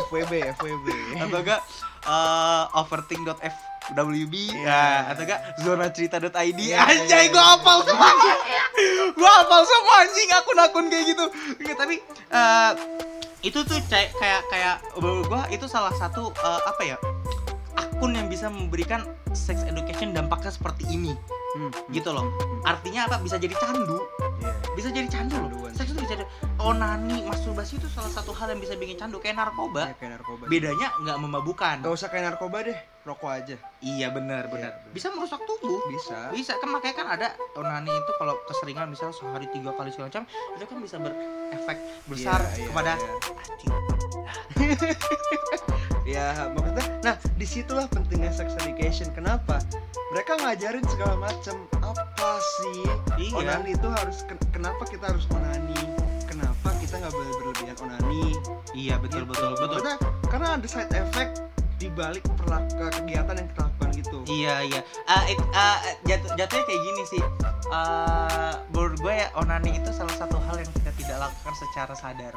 FWB, FWB. atau enggak? Uh, overthink.fwb Iya. ya atau enggak zonacerita.id Iya, anjay iya, gua iya. hafal semua gua hafal semua anjing akun-akun kayak gitu Iya, tapi uh, itu tuh kayak kayak kayak gua itu salah satu uh, apa ya akun yang bisa memberikan sex education dampaknya seperti ini. Hmm, gitu loh. Artinya apa? Bisa jadi candu. Iya. bisa jadi candu loh. Seks itu bisa jadi onani masturbasi itu salah satu hal yang bisa bikin candu. Kayak narkoba. Ya, kayak narkoba. bedanya nggak memabukan Gak usah kayak narkoba deh, rokok aja. iya benar benar. benar. bisa merusak tubuh. Bisa. bisa. Kan makanya kan ada onani itu kalau keseringan misalnya sehari tiga kali segala macam itu kan bisa berefek besar Iya, iya, kepada iya. hati Ya, maksudnya, nah di situlah pentingnya sex education. Kenapa? Mereka ngajarin segala macam. Apa sih? iya Onani itu harus, ken- kenapa kita harus onani? Kenapa kita nggak boleh berlebihan onani? iya betul Gitu. betul betul Maksudnya, karena ada side effect di balik kegiatan yang kita lakukan gitu. Iya iya. Ah, it- ah, jatuh jatuhnya kayak gini sih. Ah, menurut gue ya onani itu salah satu hal yang kita tidak lakukan secara sadar.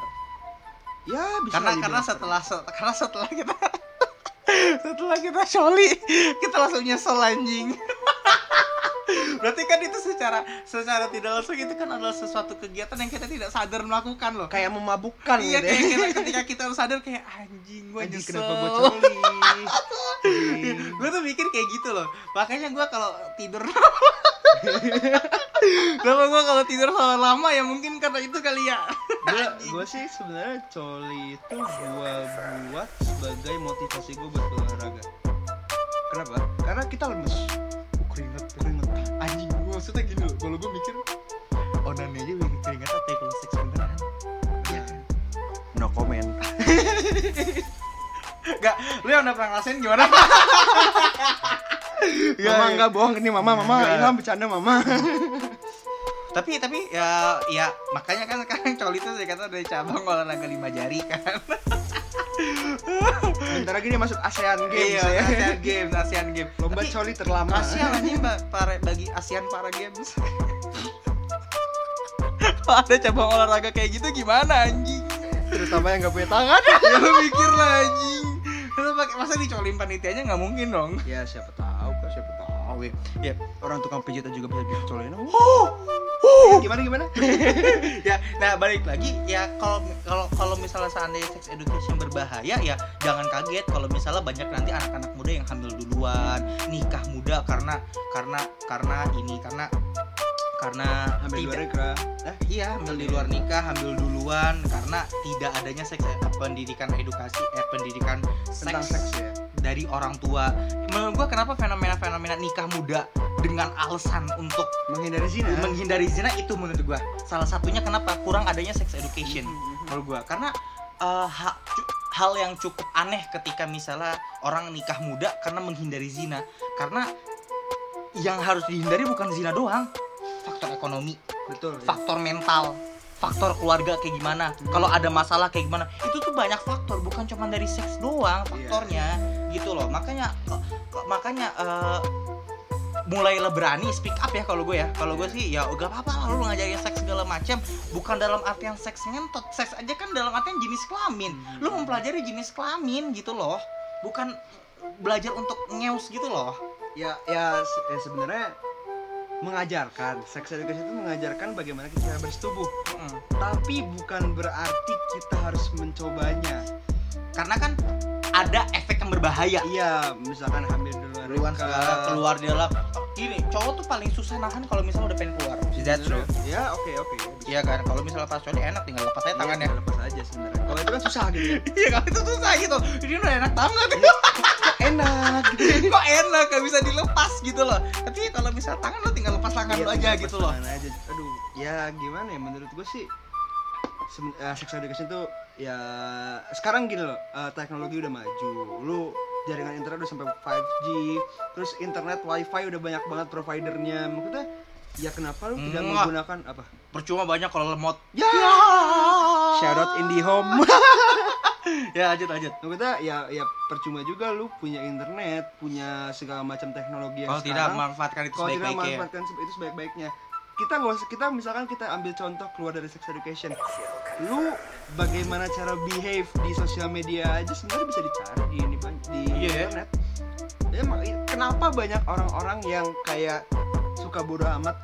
Ya, bisa karena karena setelah se- karena setelah kita setelah kita sholi kita langsung nyesel anjing. Berarti kan itu secara secara tidak langsung itu kan adalah sesuatu kegiatan yang kita tidak sadar melakukan loh. kayak memabukkan iya gitu kayak ya. kita, ketika kita harus sadar kayak anjing gue Anjing, nyesel. kenapa gue coli? Gue tuh mikir kayak gitu loh makanya gue kalau tidur Kenapa gue kalau tidur sama lama ya mungkin karena itu kali ya gue sih sebenarnya coli itu gue buat sebagai motivasi gue buat olahraga kenapa karena kita lemes anjing gue maksudnya gini loh kalau gue mikir onani aja bikin keringet apa ya kalau seks beneran. Ya no comment. Gak, lu yang udah pernah ngerasain gimana? mama enggak bohong ini mama mama. Ilham bercanda mama. Tapi tapi ya ya makanya kan sekarang coli itu saya kata dari cabang olahraga lima jari kan bentar lagi dia masuk ASEAN Games iya ya ASEAN Games ASEAN Games. Lomba Tapi coli terlama. kasihan anjing mbak para bagi ASEAN para Games. Kalau ada cabang olahraga kayak gitu gimana anjing? Terutama yang nggak punya tangan. Ya lu mikir lah anjing. Lu pakai masa dicolin panitianya nggak mungkin dong? Ya siapa tahu kok siapa tahu ya. ya orang tukang pijit juga bisa bisa colin oh gimana gimana? Ya nah balik lagi. Ya kalau kalau kalau misalnya seandainya sex education berbahaya ya jangan kaget. Kalau misalnya banyak nanti anak-anak muda yang hamil duluan nikah muda karena karena karena ini karena karena ambil tidak- luar eh iya hamil di luar nikah hamil duluan karena tidak adanya seks eh, pendidikan edukasi eh pendidikan tentang seks. seks ya dari orang tua. Menurut gua kenapa fenomena-fenomena nikah muda dengan alasan untuk menghindari zina? menghindari zina itu menurut gua. Salah satunya kenapa kurang adanya sex education Mhm. menurut gua. Karena eh, ha- hal yang cukup aneh ketika misalnya orang nikah muda karena menghindari zina. Karena yang harus dihindari bukan zina doang faktor ekonomi betul ya. faktor mental faktor keluarga kayak gimana. Kalau ada masalah kayak gimana itu tuh banyak faktor bukan cuma dari seks doang faktornya gitu loh. Makanya kok- makanya eh, mulailah berani speak up ya kalau gue ya. Kalau gue sih ya gak apa-apa lah lu ngajarin seks segala macam bukan dalam artian seks ngentot. Seks aja kan dalam artian jenis kelamin. Lu mempelajari jenis kelamin gitu loh. Bukan belajar untuk ngeus gitu loh. Ya ya, ya sebenarnya mengajarkan sex education itu mengajarkan bagaimana kita cara bersetubuh. Mm. tapi bukan berarti kita harus mencobanya. Karena kan ada berbahaya. Iya misalkan hamil duluan duluan segala. keluar dia lah. Gini cowok tuh paling susah nahan kalau misalnya udah pengen keluar. Is that true? Ya oke oke. Iya kan? Kalau misalnya pas coli enak tinggal lepas aja tangannya. Iya, lepas aja sebenarnya. Kalau itu kan susah gitu. Ya iya kalau itu susah gitu. Ini udah enak banget. Enak? Gitu kok enak? Gak bisa dilepas gitu loh. Tapi kalau misal tangan lo tinggal lepas tangan Iya, lo aja gitu loh. aja. aduh ya gimana ya? Menurut gue sih eh, sex education tuh ya sekarang gini loh eh, teknologi udah maju. Lu jaringan internet udah sampai 5G terus internet wifi udah banyak banget providernya. Maksudnya ya kenapa lu tidak Mwah. menggunakan apa? Percuma banyak kalau lemot ya! Shout out IndiHome ya lanjut lanjut. Maksudnya ya ya percuma juga lu punya internet punya segala macam teknologi yang kalau tidak memanfaatkan itu kalau tidak memanfaatkan se- itu sebaik-baiknya kita nggak usah kita misalkan kita ambil contoh keluar dari sex education. Lu bagaimana cara behave di sosial media aja sebenarnya bisa dicari di ini di Iya. ya. internet ya, mak- kenapa banyak orang-orang yang kayak suka bodoh amat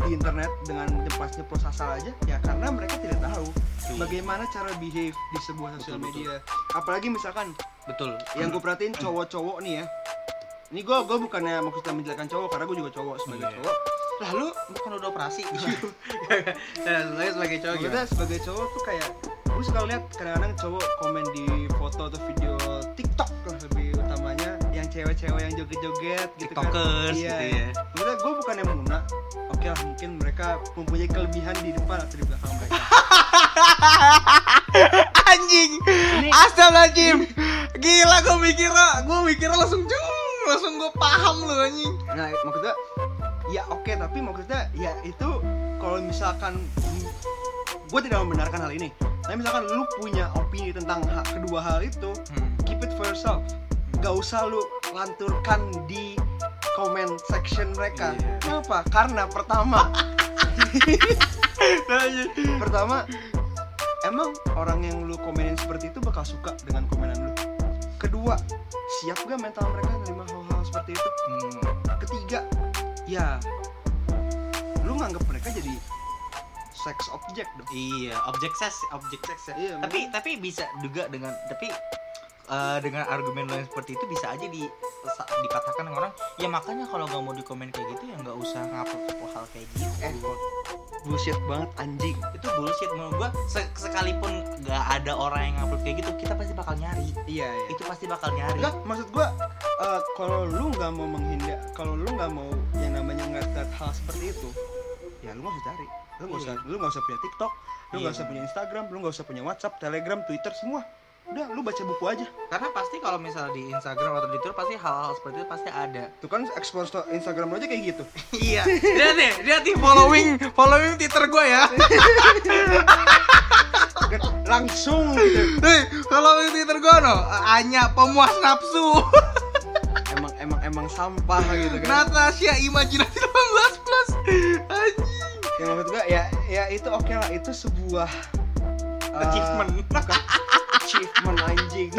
di internet dengan nyeplos nyeplos asal aja? Ya karena mereka tidak tahu Iya. bagaimana cara behave di sebuah sosial Betul, media. apalagi misalkan betul. yang gue perhatiin cowok-cowok nih ya. Ini gue gue bukannya maksudnya menjelekkan cowok karena gue juga cowok sebagai Iya. cowok lah lu bukan udah operasi? Ya sebagai sebagai cowok gimana? sebagai cowok tuh kayak gue suka lihat kadang-kadang cowok komen di foto atau video TikTok lah lebih utamanya yang cewek-cewek yang joget-joget gitu kan. Tiktokers Iya, gitu iya. ya. Maksudnya gue bukan yang muna oke lah mungkin mereka mempunyai kelebihan di depan atau di belakang mereka. Anjing! Ini- Astagfirullahaladzim! Gila gue mikirnya Gue mikirnya langsung jeng Langsung gue paham lu anjing. Nah maksudnya ya oke tapi maksudnya ya itu kalau misalkan gue tidak membenarkan hal ini. Tapi misalkan lu punya opini tentang hak kedua hal itu keep it for yourself. Gak usah lu lanturkan di comment section mereka. Iya. kenapa? Karena pertama. Pertama emang orang yang lu komenin seperti itu bakal suka dengan komenan lu? Kedua siap gak mental mereka menerima hal-hal seperti itu? Hmm, ketiga ya. Lu nganggap mereka jadi sex object dong. Iya objek seks Objek seks ya. Iya, Tapi tapi bisa juga dengan Tapi eh, dengan argumen lo yang seperti itu bisa aja di dengan orang ya makanya kalau nggak mau dikomen kayak gitu ya nggak usah ngupload hal kayak gitu Eh, bullshit banget anjing itu bullshit menurut gua se- sekalipun nggak ada orang yang ngupload kayak gitu kita pasti bakal nyari iya iya itu pasti bakal nyari Enggak, maksud gua eh, kalau lu nggak mau menghindar, kalau lu nggak mau yang namanya ngeliat hal seperti itu, ya lu nggak usah cari. Lu nggak usah, Iya. lu nggak usah punya TikTok, lu nggak Iya. usah punya Instagram, lu nggak usah punya WhatsApp, Telegram, Twitter semua. Udah lu baca buku aja. Karena pasti kalau misalnya di Instagram atau di Twitter pasti hal-hal seperti itu pasti ada. Tuh kan sto- Instagram aja kayak gitu. Iya. Dia nih dia nih following following Twitter gue ya. Langsung gitu. Following Twitter gue no hanya pemuas nafsu. Emang emang emang sampah gitu kan. Natasha imajinasi 18 plus. Anjing. Ya maksud gua ya ya itu oke lah itu sebuah uh, Achievement. bukan achievement anjing.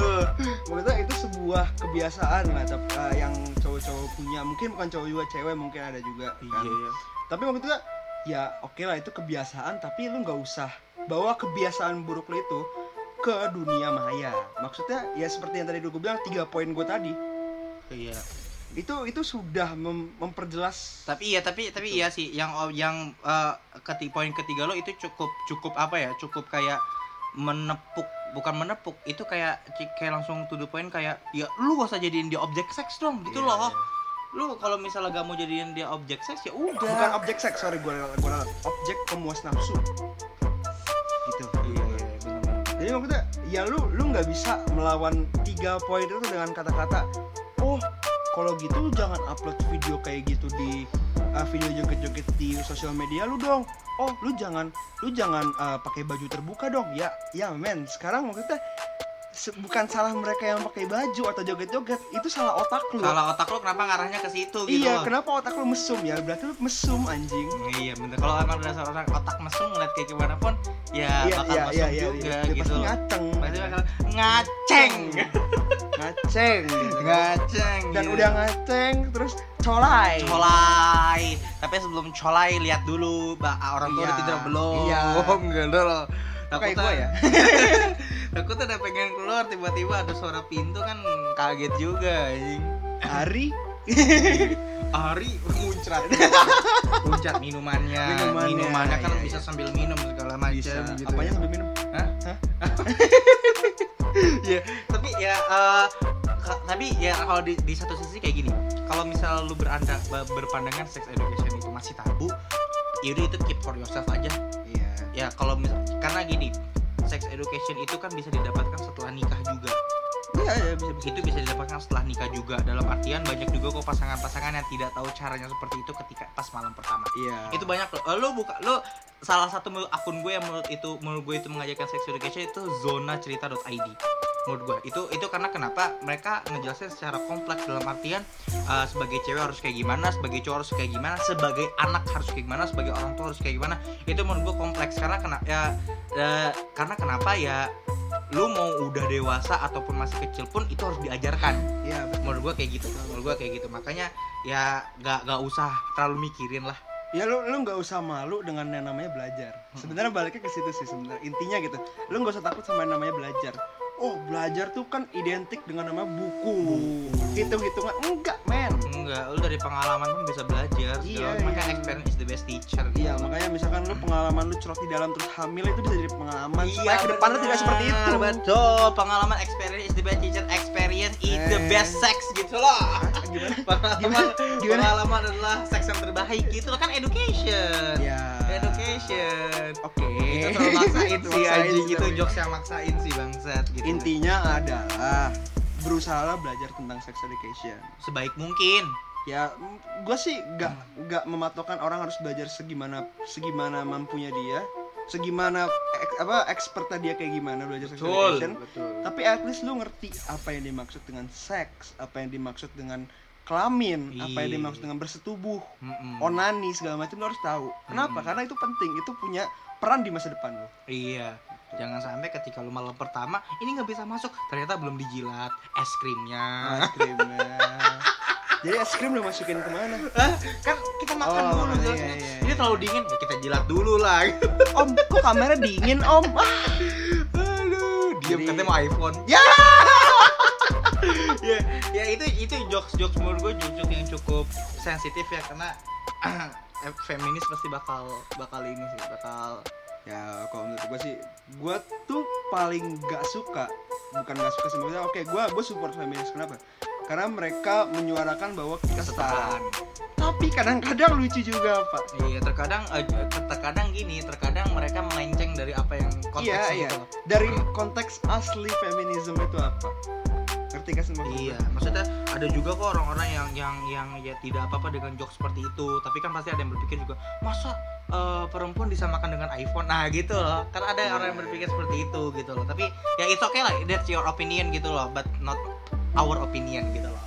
Uh, maksudnya itu sebuah kebiasaan lah tapi, uh, yang cowok-cowok punya. Mungkin bukan cowok juga cewek mungkin ada juga kan. iya tapi maksud gua ya oke lah itu kebiasaan tapi lu nggak usah bawa kebiasaan buruk lu itu ke dunia maya. Maksudnya ya seperti yang tadi gue bilang tiga poin gue tadi. Iya. Itu itu sudah mem- memperjelas. Tapi iya tapi tapi iya sih yang yang eh, keti poin ketiga lo itu cukup cukup apa ya? Cukup kayak menepuk bukan menepuk itu kayak kayak langsung to the point kayak ya lu gak usah jadiin dia objek seks dong gitu Iya, loh. iya. lu kalau misalnya gak mau jadiin dia objek seks ya udah. Bukan objek seks sorry gue gue objek pemuas nafsu. Gitu. Iya iya benar jadi maksudnya ya lu lu nggak bisa melawan tiga poin itu dengan kata-kata oh kalau gitu jangan upload video kayak gitu di uh, video joget-joget di sosial media lu dong. Oh lu jangan lu jangan uh, pakai baju terbuka dong. Ya ya men. Sekarang maksudnya se- bukan salah mereka yang pakai baju atau joget-joget itu salah otak lu. Salah otak lu kenapa ngarahnya ke situ gitu? Iya loh kenapa otak lu mesum? Ya berarti lu mesum anjing. Iya bener. Kalau emang dasar orang otak mesum ngeliat kayak gimana pun ya Iya, bakal iya, mesum iya, iya, juga iya. gitu. pasti ngaceng. Pasti bakal ngaceng. Ngaceng. Ngaceng. Dan gitu. udah ngaceng terus colai. Colai. Tapi sebelum colai lihat dulu orang tua Iya, udah tidur belum? Iya. enggak ada loh kayak gua ya aku tuh udah pengen keluar tiba-tiba ada suara pintu kan kaget juga anjing. Hari Ari? Muncrat muncrat minumannya. Minumannya, minumannya kan iya, bisa iya. sambil minum segala macam. Gitu apanya ya. sambil minum? Ya tapi ya ka- tapi ya kalau di, di satu sisi kayak gini. Kalau misal lu beranda berpandangan sex education itu masih tabu yaudah itu keep for yourself aja. Iya. Ya kalau misal karena gini sex education itu kan bisa didapatkan setelah nikah juga. Iya iya bisa. Bisa itu bisa didapatkan setelah nikah juga. Dalam artian banyak juga kok pasangan-pasangan yang tidak tahu caranya seperti itu ketika pas malam pertama. Iya. Itu banyak loh. Eh, lo buka lo salah satu menurut akun gue yang menurut itu menurut gue itu mengajarkan sex education itu zona cerita.id menurut gue. Itu itu karena kenapa mereka ngejelasin secara kompleks dalam artian eh, sebagai cewek harus kayak gimana sebagai cowok harus kayak gimana sebagai anak harus kayak gimana sebagai orang tua harus kayak gimana. Itu menurut gue kompleks. Karena kena ya eh, karena kenapa ya lu mau udah dewasa ataupun masih kecil pun itu harus diajarkan. Betul. menurut gue kayak gitu menurut gue kayak gitu. Makanya ya gak gak usah terlalu mikirin lah ya lu lu nggak usah malu dengan yang namanya belajar. Sebenarnya baliknya ke situ sih sebenarnya. Intinya gitu lu nggak usah takut sama yang namanya belajar oh belajar tuh kan identik dengan nama buku hitung hitungan enggak men enggak lu dari pengalaman pun bisa belajar Iya, segala- makanya iya. experience is the best teacher Iya, gitu. makanya misalkan lu pengalaman lu cerot di dalam terus hamil itu bisa jadi pengalaman Iya, supaya ke depannya tidak seperti itu. betul pengalaman experience is the best teacher experience is the Eh. best sex gitu loh Gimana? pengalaman Gimana? pengalaman adalah seks yang terbaik gitu loh kan education Ya. Education Oke. itu terlalu maksain sih anjing sih itu jokes yang maksain sih bangsat gitu Intinya adalah berusaha belajar tentang sex education. sebaik mungkin Ya, gue sih gak gak mematokkan orang harus belajar segimana segimana mampunya dia, segimana ek- apa expertnya dia kayak gimana belajar sex education. betul Tapi at least lu ngerti apa yang dimaksud dengan seks, apa yang dimaksud dengan kelamin, apa yang Iya. dimaksud dengan bersetubuh, Mm-mm. onani segala macam lu harus tahu. Kenapa? Hmm. Karena itu penting, itu punya peran di masa depan lo. Iya. Jangan sampai ketika lu malam pertama ini nggak bisa masuk, ternyata belum dijilat es krimnya. Es krimnya. Jadi es krim lu masukin ke mana? Hah? kan kita makan Oh, dulu iya, jelasnya. iya, Ini iya. terlalu dingin, ya kita jilat dulu lah. Om, kok kamera dingin om? Aduh, diam Jadi- katanya mau iPhone. Ya. Ya, ya itu itu jokes jokes menurut gue jokes yang cukup sensitif ya karena eh, feminis pasti bakal bakal ini sih bakal Ya kalau menurut gue sih, gue tuh paling gak suka, bukan gak suka maksudnya. Oke, gue gue support feminis kenapa? Karena mereka menyuarakan bahwa kita setara. Tapi kadang-kadang lucu juga pak Iya, terkadang eh, terkadang gini, terkadang mereka melenceng dari apa yang konteksnya iya iya dari konteks asli feminisme itu apa ngerti kan sama Iya, maksudnya ada juga kok orang-orang yang yang yang ya tidak apa-apa dengan jokes seperti itu, tapi kan pasti ada yang berpikir juga, masa eh, perempuan disamakan dengan iPhone? Nah, gitu loh. Kan ada Iya. orang yang berpikir seperti itu gitu loh. Tapi ya it's okay lah, that's your opinion gitu loh, but not our opinion gitu loh.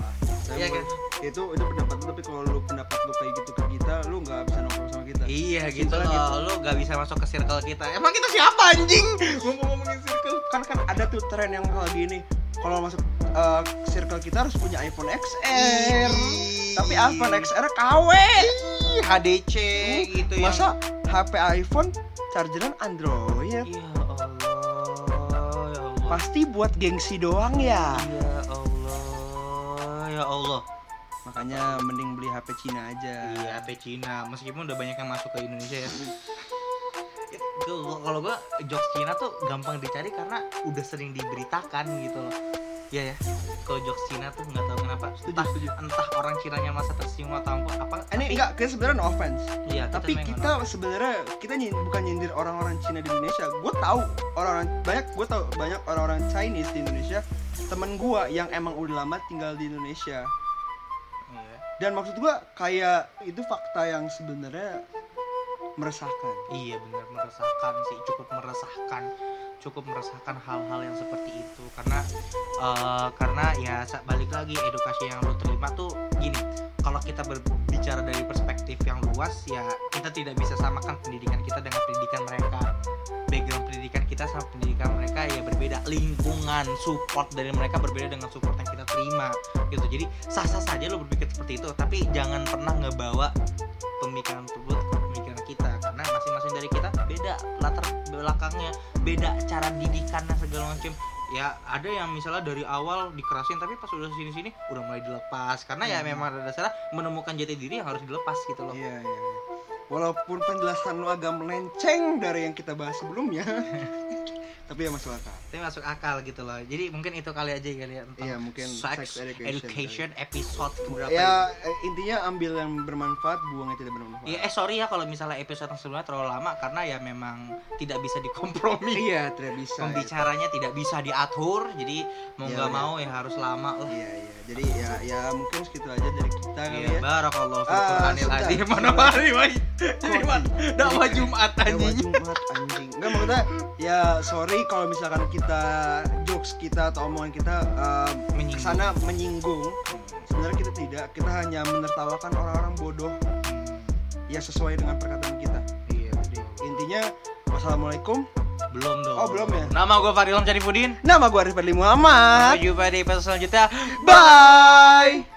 Iya kan? itu itu pendapat lu tapi kalau lu pendapat lu kayak gitu ke kita lu nggak bisa nongkrong sama kita Iya gitu loh, lu gak bisa masuk ke circle kita. Emang kita siapa anjing? Ngomong-ngomongin circle. kan kan ada tuh tren yang hal gini kalau masuk eh, circle kita harus punya iPhone XR tapi iPhone XR KW HDC gitu ya. masa HP iPhone chargeran Android Ya Allah, ya Allah. pasti buat gengsi doang ya Ya Allah, ya Allah. makanya mending beli HP Cina aja Iya, HP Cina. Meskipun udah banyak yang masuk ke Indonesia ya. Itu kalau gua jokes Cina tuh gampang dicari karena udah sering diberitakan gitu loh. Iya ya. Kalau jokes Cina tuh nggak tahu kenapa. Setuju, Entah, setuju. entah orang Cinanya masa tersinggung atau apa. apa ini tapi- enggak kita sebenarnya no offense Iya, tapi kita sebenarnya kita nyin- bukan nyindir orang-orang Cina di Indonesia gue tahu orang-orang banyak gue tahu banyak orang-orang Chinese di Indonesia temen gue yang emang udah lama tinggal di Indonesia Iya. dan maksud gue kayak itu fakta yang sebenarnya meresahkan. Iya benar meresahkan sih. Cukup meresahkan cukup meresahkan hal-hal yang seperti itu. Karena eh, karena ya balik lagi edukasi yang lu terima tuh gini. Kalau kita berbicara dari perspektif yang luas ya kita tidak bisa samakan pendidikan kita dengan pendidikan mereka. Background pendidikan kita sama pendidikan mereka ya berbeda. Lingkungan support dari mereka berbeda dengan support yang kita terima gitu. Jadi sah-sah saja lo berpikir seperti itu. Tapi jangan pernah ngebawa pemikiran tersebut beda latar belakangnya beda cara didikannya segala macam ya ada yang misalnya dari awal dikerasin tapi pas udah sini-sini udah mulai dilepas karena ya Hmm. memang ada dasarnya menemukan jati diri yang harus dilepas gitu loh iya iya iya. walaupun penjelasan lu agak melenceng dari yang kita bahas sebelumnya tapi ya masuk akal tapi masuk akal gitu loh jadi mungkin itu kali aja kali ya tentang Iya, mungkin sex, sex education education, episode keberapa ya eh, intinya ambil yang bermanfaat buang yang tidak bermanfaat Ya, eh sorry ya kalau misalnya episode yang sebelumnya terlalu lama karena ya memang tidak bisa dikompromi. iya tidak bisa Pembicaranya tidak bisa diatur, jadi mau Iya, nggak iya. mau ya harus lama lah. Iya iya. Jadi ya ya mungkin segitu aja dari kita kali Iya, ya. barakallahu fil Ah, sudah. azim. Mana hari. Ini mah dakwah Jumat anjing. Jumat anjing. Enggak maksudnya ya sorry kalau misalkan kita jokes kita atau omongan kita eh, Menyinggung. ke sana menyinggung. Sebenarnya kita tidak. Kita hanya menertawakan orang-orang bodoh ya sesuai dengan perkataan kita. Iya, betul. Intinya wassalamualaikum. Belum dong. Oh, belum ya? Nama gue Fadil Syarifudin. Nama gue Arif Fadli Muhammad. Sampai jumpa di episode selanjutnya. Bye.